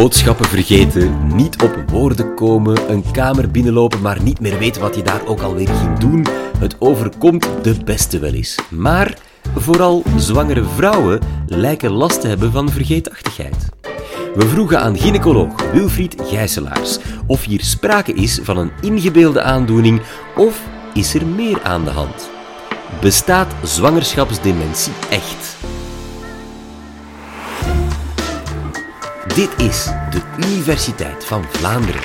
Boodschappen vergeten, niet op woorden komen, een kamer binnenlopen maar niet meer weten wat je daar ook alweer ging doen. Het overkomt de beste wel eens. Maar vooral zwangere vrouwen lijken last te hebben van vergeetachtigheid. We vroegen aan gynaecoloog Wilfried Gijselaars of hier sprake is van een ingebeelde aandoening of is er meer aan de hand. Bestaat zwangerschapsdementie echt? Dit is de Universiteit van Vlaanderen.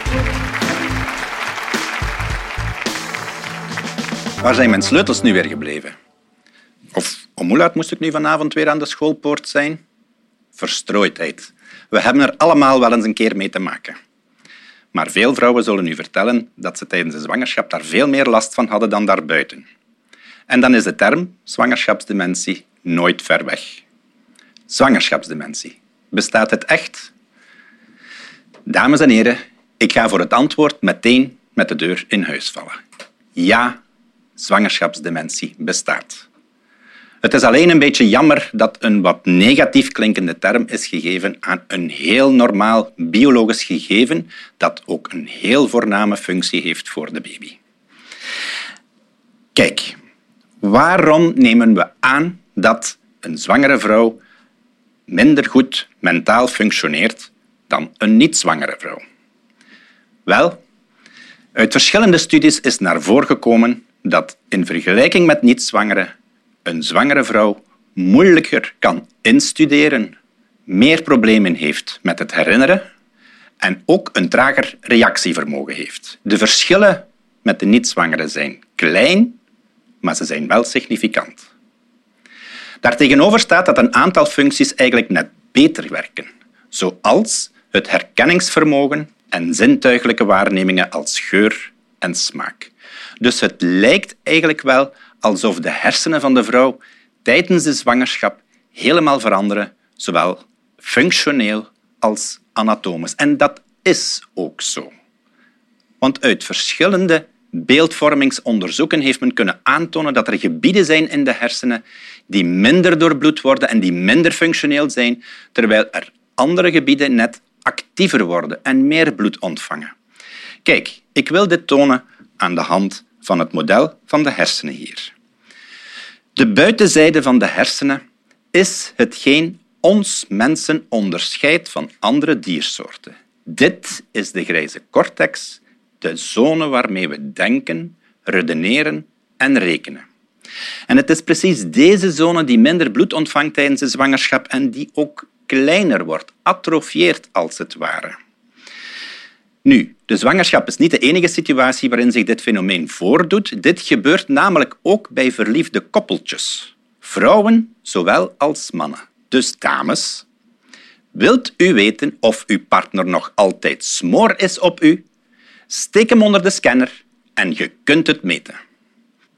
Waar zijn mijn sleutels nu weer gebleven? Of om moest ik nu vanavond weer aan de schoolpoort zijn? Verstrooidheid. We hebben er allemaal wel eens een keer mee te maken. Maar veel vrouwen zullen u vertellen dat ze tijdens de zwangerschap daar veel meer last van hadden dan daarbuiten. En dan is de term zwangerschapsdementie nooit ver weg. Zwangerschapsdementie. Bestaat het echt? Dames en heren, ik ga voor het antwoord meteen met de deur in huis vallen. Ja, zwangerschapsdementie bestaat. Het is alleen een beetje jammer dat een wat negatief klinkende term is gegeven aan een heel normaal biologisch gegeven dat ook een heel voorname functie heeft voor de baby. Kijk, waarom nemen we aan dat een zwangere vrouw minder goed mentaal functioneert dan een niet-zwangere vrouw? Wel, uit verschillende studies is naar voren gekomen dat in vergelijking met niet-zwangere een zwangere vrouw moeilijker kan instuderen, meer problemen heeft met het herinneren en ook een trager reactievermogen heeft. De verschillen met de niet-zwangere zijn klein, maar ze zijn wel significant. Daartegenover staat dat een aantal functies eigenlijk net beter werken, zoals het herkenningsvermogen en zintuigelijke waarnemingen als geur en smaak. Dus het lijkt eigenlijk wel alsof de hersenen van de vrouw tijdens de zwangerschap helemaal veranderen, zowel functioneel als anatomisch. En dat is ook zo. Want uit verschillende beeldvormingsonderzoeken heeft men kunnen aantonen dat er gebieden zijn in de hersenen die minder doorbloed worden en die minder functioneel zijn, terwijl er andere gebieden net actiever worden en meer bloed ontvangen. Kijk, ik wil dit tonen aan de hand van het model van de hersenen hier. De buitenzijde van de hersenen is hetgeen ons mensen onderscheidt van andere diersoorten. Dit is de grijze cortex, de zone waarmee we denken, redeneren en rekenen. En het is precies deze zone die minder bloed ontvangt tijdens de zwangerschap en die ook kleiner wordt, atrofieert als het ware. Nu, de zwangerschap is niet de enige situatie waarin zich dit fenomeen voordoet. Dit gebeurt namelijk ook bij verliefde koppeltjes. Vrouwen zowel als mannen. Dus dames, wilt u weten of uw partner nog altijd smoor is op u? Steek hem onder de scanner en je kunt het meten.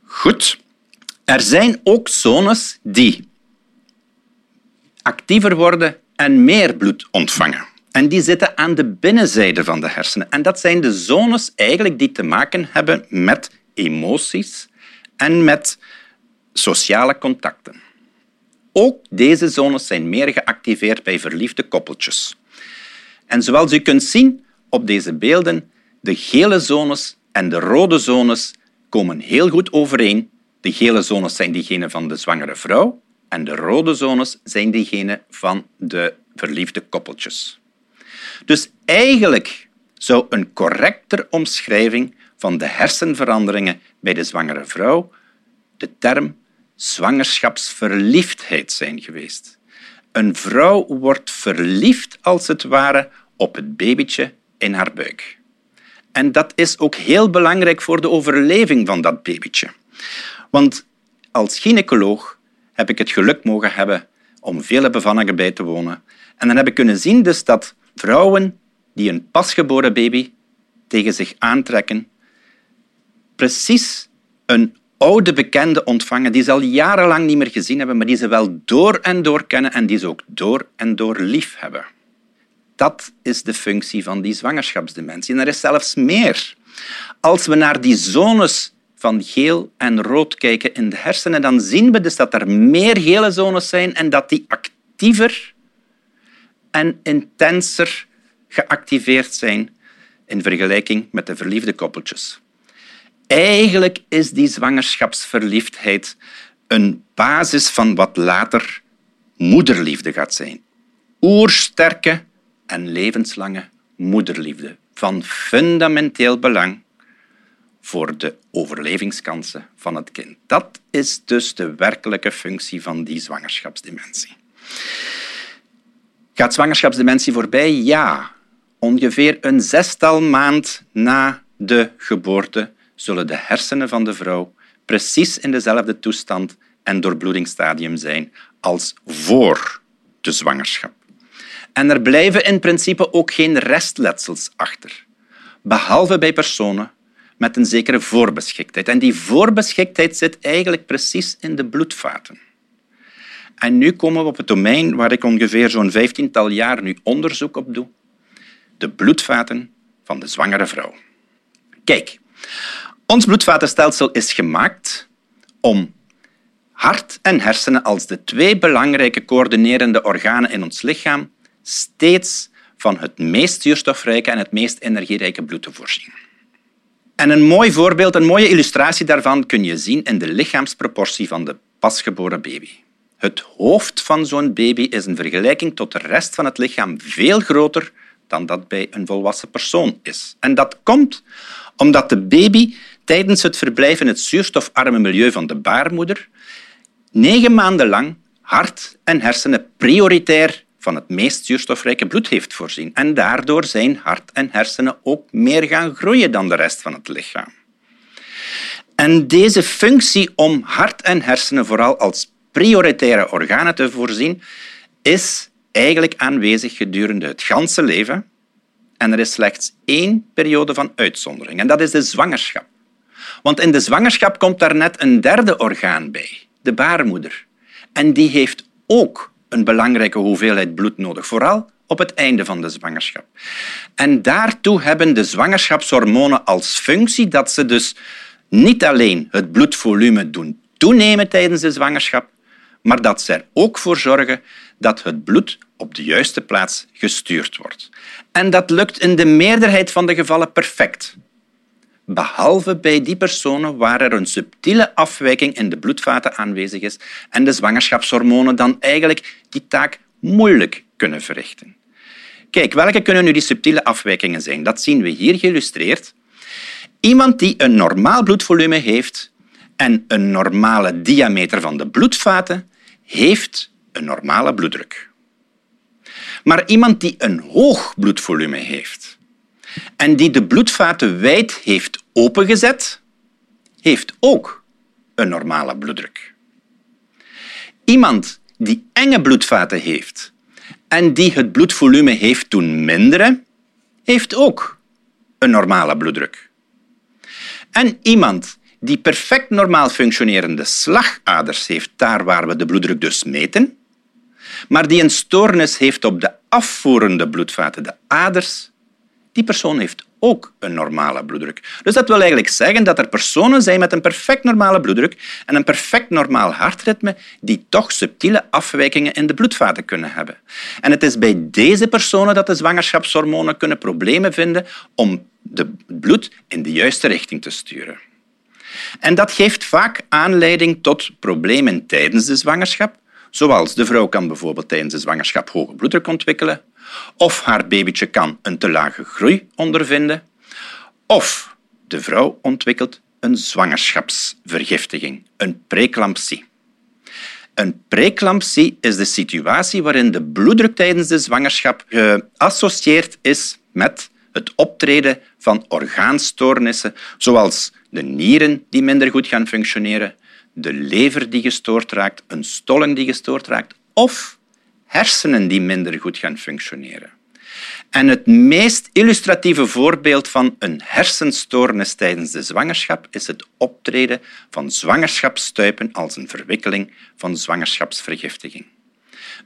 Goed. Er zijn ook zones die actiever worden en meer bloed ontvangen. En die zitten aan de binnenzijde van de hersenen. En dat zijn de zones eigenlijk die te maken hebben met emoties en met sociale contacten. Ook deze zones zijn meer geactiveerd bij verliefde koppeltjes. En zoals u kunt zien op deze beelden, de gele zones en de rode zones komen heel goed overeen. De gele zones zijn diegene van de zwangere vrouw en de rode zones zijn diegene van de verliefde koppeltjes. Dus eigenlijk zou een correcter omschrijving van de hersenveranderingen bij de zwangere vrouw de term zwangerschapsverliefdheid zijn geweest. Een vrouw wordt verliefd als het ware op het babytje in haar buik. En dat is ook heel belangrijk voor de overleving van dat babytje. Want als gynaecoloog heb ik het geluk mogen hebben om vele bevallingen bij te wonen. En dan heb ik kunnen zien dus dat vrouwen die een pasgeboren baby tegen zich aantrekken, precies een oude bekende ontvangen die ze al jarenlang niet meer gezien hebben, maar die ze wel door en door kennen en die ze ook door en door lief hebben. Dat is de functie van die zwangerschapsdementie. En er is zelfs meer. Als we naar die zones van geel en rood kijken in de hersenen, dan zien we dus dat er meer gele zones zijn en dat die actiever en intenser geactiveerd zijn in vergelijking met de verliefde koppeltjes. Eigenlijk is die zwangerschapsverliefdheid een basis van wat later moederliefde gaat zijn. Oersterke en levenslange moederliefde van fundamenteel belang voor de overlevingskansen van het kind. Dat is dus de werkelijke functie van die zwangerschapsdementie. Gaat zwangerschapsdementie voorbij? Ja. Ongeveer een zestal maand na de geboorte zullen de hersenen van de vrouw precies in dezelfde toestand en doorbloedingsstadium zijn als voor de zwangerschap. En er blijven in principe ook geen restletsels achter, behalve bij personen met een zekere voorbeschiktheid. En die voorbeschiktheid zit eigenlijk precies in de bloedvaten. En nu komen we op het domein waar ik ongeveer zo'n vijftiental jaar nu onderzoek op doe. De bloedvaten van de zwangere vrouw. Kijk, ons bloedvatenstelsel is gemaakt om hart en hersenen als de twee belangrijke coördinerende organen in ons lichaam steeds van het meest zuurstofrijke en het meest energierijke bloed te voorzien. En een mooi voorbeeld, een mooie illustratie daarvan kun je zien in de lichaamsproportie van de pasgeboren baby. Het hoofd van zo'n baby is in vergelijking tot de rest van het lichaam veel groter dan dat bij een volwassen persoon is. En dat komt omdat de baby tijdens het verblijf in het zuurstofarme milieu van de baarmoeder negen maanden lang hart en hersenen prioritair van het meest zuurstofrijke bloed heeft voorzien. En daardoor zijn hart en hersenen ook meer gaan groeien dan de rest van het lichaam. En deze functie om hart en hersenen vooral als prioritaire organen te voorzien, is eigenlijk aanwezig gedurende het ganse leven. En er is slechts één periode van uitzondering, en dat is de zwangerschap. Want in de zwangerschap komt daar net een derde orgaan bij, de baarmoeder. En die heeft ook een belangrijke hoeveelheid bloed nodig, vooral op het einde van de zwangerschap. En daartoe hebben de zwangerschapshormonen als functie dat ze dus niet alleen het bloedvolume doen toenemen tijdens de zwangerschap, maar dat ze er ook voor zorgen dat het bloed op de juiste plaats gestuurd wordt. En dat lukt in de meerderheid van de gevallen perfect. Behalve bij die personen waar er een subtiele afwijking in de bloedvaten aanwezig is en de zwangerschapshormonen dan eigenlijk die taak moeilijk kunnen verrichten. Kijk, welke kunnen nu die subtiele afwijkingen zijn? Dat zien we hier geïllustreerd. Iemand die een normaal bloedvolume heeft en een normale diameter van de bloedvaten heeft een normale bloeddruk. Maar iemand die een hoog bloedvolume heeft en die de bloedvaten wijd heeft opengezet, heeft ook een normale bloeddruk. Iemand die enge bloedvaten heeft en die het bloedvolume heeft doen minderen, heeft ook een normale bloeddruk. En iemand die perfect normaal functionerende slagaders heeft, daar waar we de bloeddruk dus meten, maar die een stoornis heeft op de afvoerende bloedvaten, de aders, die persoon heeft ook een normale bloeddruk. Dus dat wil eigenlijk zeggen dat er personen zijn met een perfect normale bloeddruk en een perfect normaal hartritme die toch subtiele afwijkingen in de bloedvaten kunnen hebben. En het is bij deze personen dat de zwangerschapshormonen kunnen problemen vinden om het bloed in de juiste richting te sturen. En dat geeft vaak aanleiding tot problemen tijdens de zwangerschap, zoals de vrouw kan bijvoorbeeld tijdens de zwangerschap hoge bloeddruk ontwikkelen, of haar babytje kan een te lage groei ondervinden, of de vrouw ontwikkelt een zwangerschapsvergiftiging, een preeclampsie. Een preeclampsie is de situatie waarin de bloeddruk tijdens de zwangerschap geassocieerd is met het optreden van orgaanstoornissen, zoals de nieren die minder goed gaan functioneren, de lever die gestoord raakt, een stolling die gestoord raakt of hersenen die minder goed gaan functioneren. En het meest illustratieve voorbeeld van een hersenstoornis tijdens de zwangerschap is het optreden van zwangerschapsstuipen als een verwikkeling van zwangerschapsvergiftiging.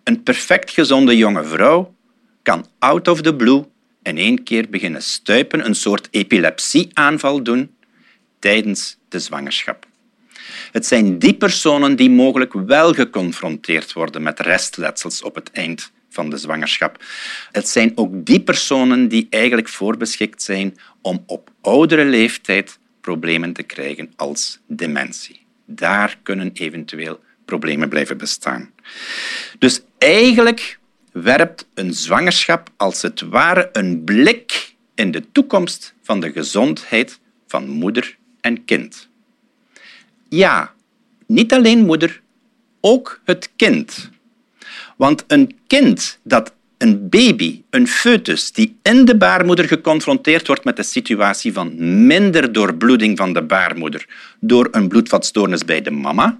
Een perfect gezonde jonge vrouw kan out of the blue in één keer beginnen stuipen, een soort epilepsieaanval doen tijdens de zwangerschap. Het zijn die personen die mogelijk wel geconfronteerd worden met restletsels op het eind van de zwangerschap. Het zijn ook die personen die eigenlijk voorbeschikt zijn om op oudere leeftijd problemen te krijgen als dementie. Daar kunnen eventueel problemen blijven bestaan. Dus eigenlijk werpt een zwangerschap als het ware een blik in de toekomst van de gezondheid van moeder en kind. Ja, niet alleen moeder, ook het kind. Want een kind dat een baby, een foetus, die in de baarmoeder geconfronteerd wordt met de situatie van minder doorbloeding van de baarmoeder door een bloedvatstoornis bij de mama,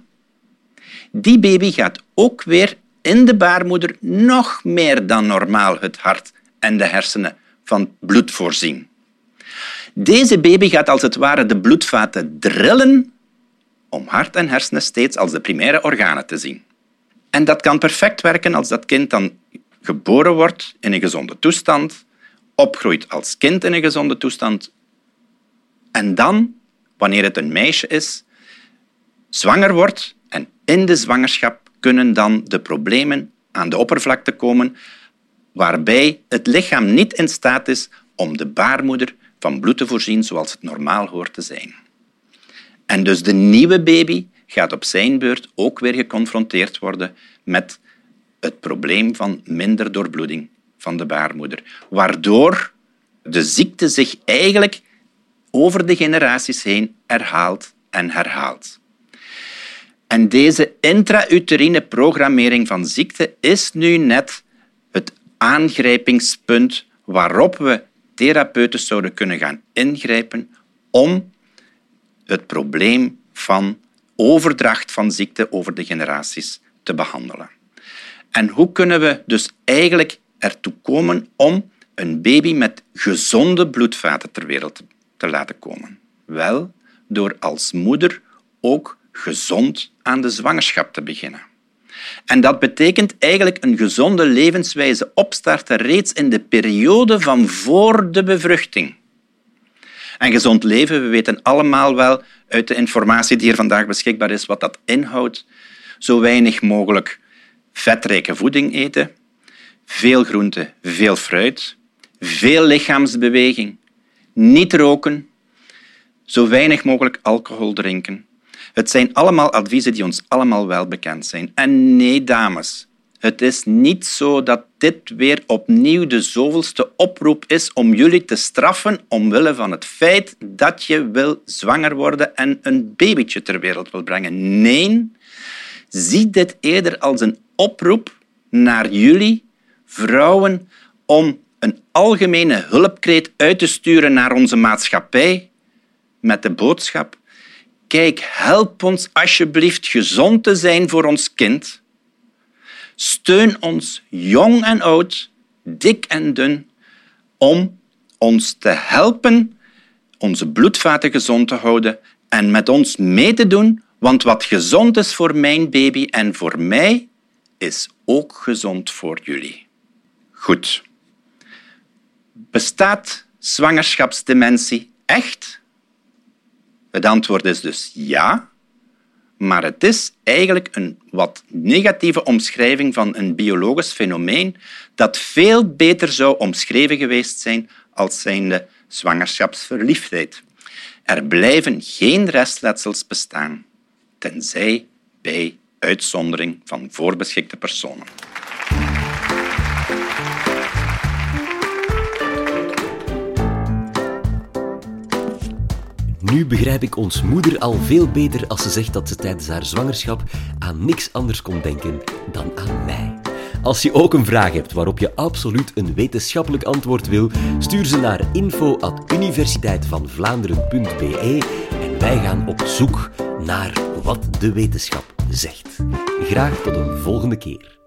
die baby gaat ook weer in de baarmoeder nog meer dan normaal het hart en de hersenen van bloed voorzien. Deze baby gaat als het ware de bloedvaten drillen om hart en hersenen steeds als de primaire organen te zien. En dat kan perfect werken als dat kind dan geboren wordt in een gezonde toestand, opgroeit als kind in een gezonde toestand en dan, wanneer het een meisje is, zwanger wordt en in de zwangerschap kunnen dan de problemen aan de oppervlakte komen waarbij het lichaam niet in staat is om de baarmoeder van bloed te voorzien zoals het normaal hoort te zijn. En dus de nieuwe baby gaat op zijn beurt ook weer geconfronteerd worden met het probleem van minder doorbloeding van de baarmoeder, waardoor de ziekte zich eigenlijk over de generaties heen herhaalt en herhaalt. En deze intrauterine programmering van ziekte is nu net het aangrijpingspunt waarop we therapeuten zouden kunnen gaan ingrijpen om het probleem van overdracht van ziekte over de generaties te behandelen. En hoe kunnen we dus eigenlijk ertoe komen om een baby met gezonde bloedvaten ter wereld te laten komen? Wel, door als moeder ook gezond aan de zwangerschap te beginnen. En dat betekent eigenlijk een gezonde levenswijze opstarten reeds in de periode van voor de bevruchting. En gezond leven, we weten allemaal wel uit de informatie die hier vandaag beschikbaar is wat dat inhoudt. Zo weinig mogelijk vetrijke voeding eten, veel groente, veel fruit, veel lichaamsbeweging, niet roken, zo weinig mogelijk alcohol drinken. Het zijn allemaal adviezen die ons allemaal wel bekend zijn. En nee, dames, het is niet zo dat dit weer opnieuw de zoveelste oproep is om jullie te straffen omwille van het feit dat je wil zwanger worden en een babytje ter wereld wil brengen. Nee, zie dit eerder als een oproep naar jullie, vrouwen, om een algemene hulpkreet uit te sturen naar onze maatschappij met de boodschap Kijk, help ons alsjeblieft gezond te zijn voor ons kind. Steun ons, jong en oud, dik en dun, om ons te helpen onze bloedvaten gezond te houden en met ons mee te doen, want wat gezond is voor mijn baby en voor mij, is ook gezond voor jullie. Goed. Bestaat zwangerschapsdementie echt? Het antwoord is dus ja, maar het is eigenlijk een wat negatieve omschrijving van een biologisch fenomeen dat veel beter zou omschreven geweest zijn als zijnde zwangerschapsverliefdheid. Er blijven geen restletsels bestaan, tenzij bij uitzondering van voorbeschikte personen. Nu begrijp ik ons moeder al veel beter als ze zegt dat ze tijdens haar zwangerschap aan niks anders kon denken dan aan mij. Als je ook een vraag hebt waarop je absoluut een wetenschappelijk antwoord wil, stuur ze naar info.universiteitvanvlaanderen.be en wij gaan op zoek naar wat de wetenschap zegt. Graag tot een volgende keer.